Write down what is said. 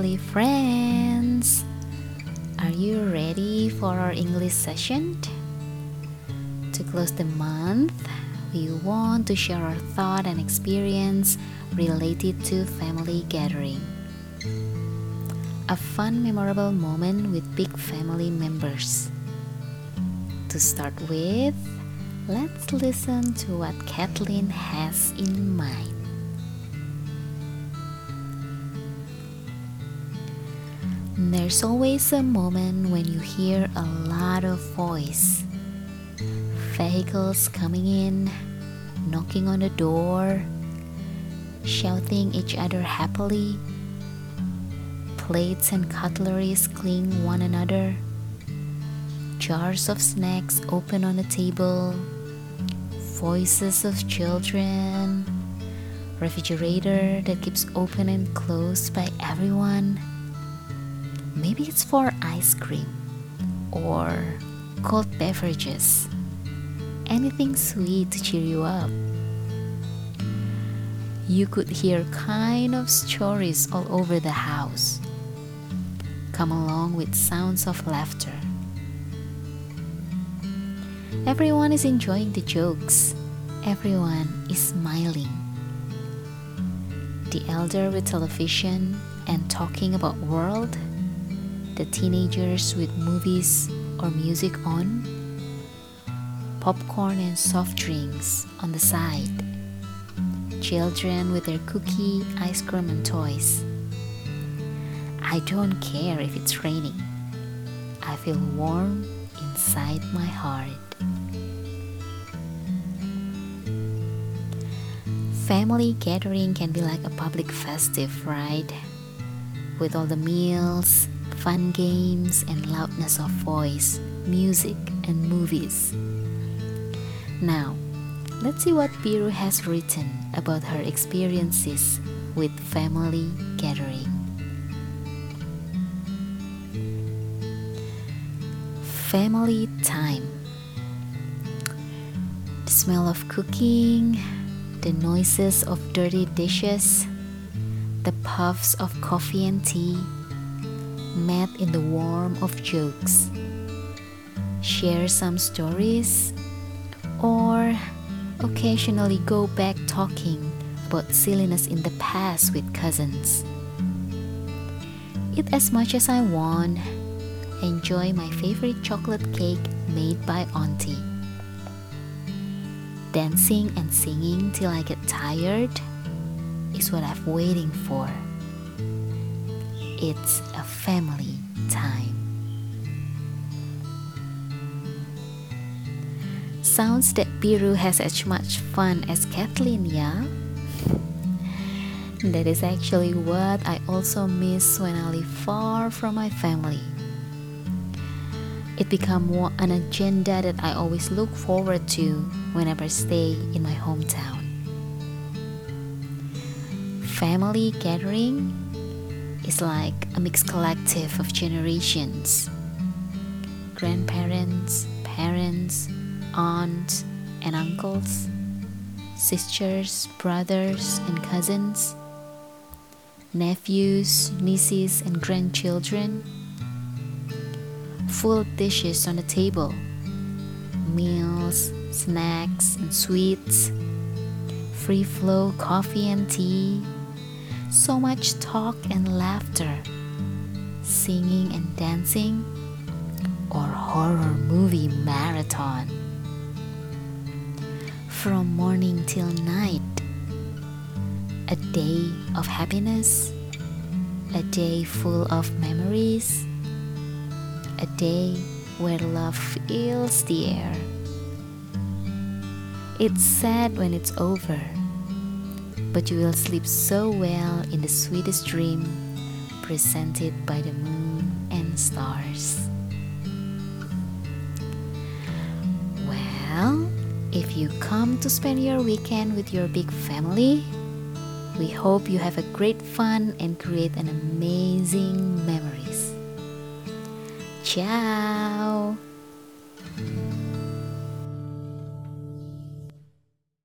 lovely friends. Are you ready for our English session? To close the month, we want to share our thought and experience related to family gathering. A fun, memorable moment with big family members. To start with, let's listen to what Kathleen has in mind. There's always a moment when you hear a lot of voice. Vehicles coming in, knocking on the door, shouting each other happily. Plates and cutleries cling one another. Jars of snacks open on the table. Voices of children. Refrigerator that keeps open and closed by everyone Maybe it's for ice cream or cold beverages. Anything sweet to cheer you up. You could hear kind of stories all over the house. Come along with sounds of laughter. Everyone is enjoying the jokes. Everyone is smiling. The elder with television and talking about world the teenagers with movies or music on, popcorn and soft drinks on the side, children with their cookie, ice cream, and toys. I don't care if it's raining. I feel warm inside my heart. Family gathering can be like a public festive, right? With all the meals, fun games, and loudness of voice, music, and movies. Now, let's see what Biru has written about her experiences with family gathering. Family time. The smell of cooking, the noises of dirty dishes, the puffs of coffee and tea met in the warmth of jokes, share some stories, or occasionally go back talking about silliness in the past with cousins. Eat as much as I want, enjoy my favorite chocolate cake made by Auntie. Dancing and singing till I get tired is what I'm waiting for. It's a family time. Sounds that Biru has as much fun as Kathleen, yeah? That is actually what I also miss when I live far from my family. It became more an agenda that I always look forward to whenever I stay in my hometown. Family gathering is like a mixed collective of generations. Grandparents, parents, aunts, and uncles, sisters, brothers, and cousins, nephews, nieces, and grandchildren. Full dishes on the table, meals, snacks, and sweets, free flow coffee and tea so much talk and laughter, singing and dancing, or horror movie marathon. From morning till night, a day of happiness, a day full of memories, a day where love fills the air. It's sad when it's over but you will sleep so well in the sweetest dream presented by the moon and stars. Well, if you come to spend your weekend with your big family, we hope you have a great fun and create an amazing memories. Ciao!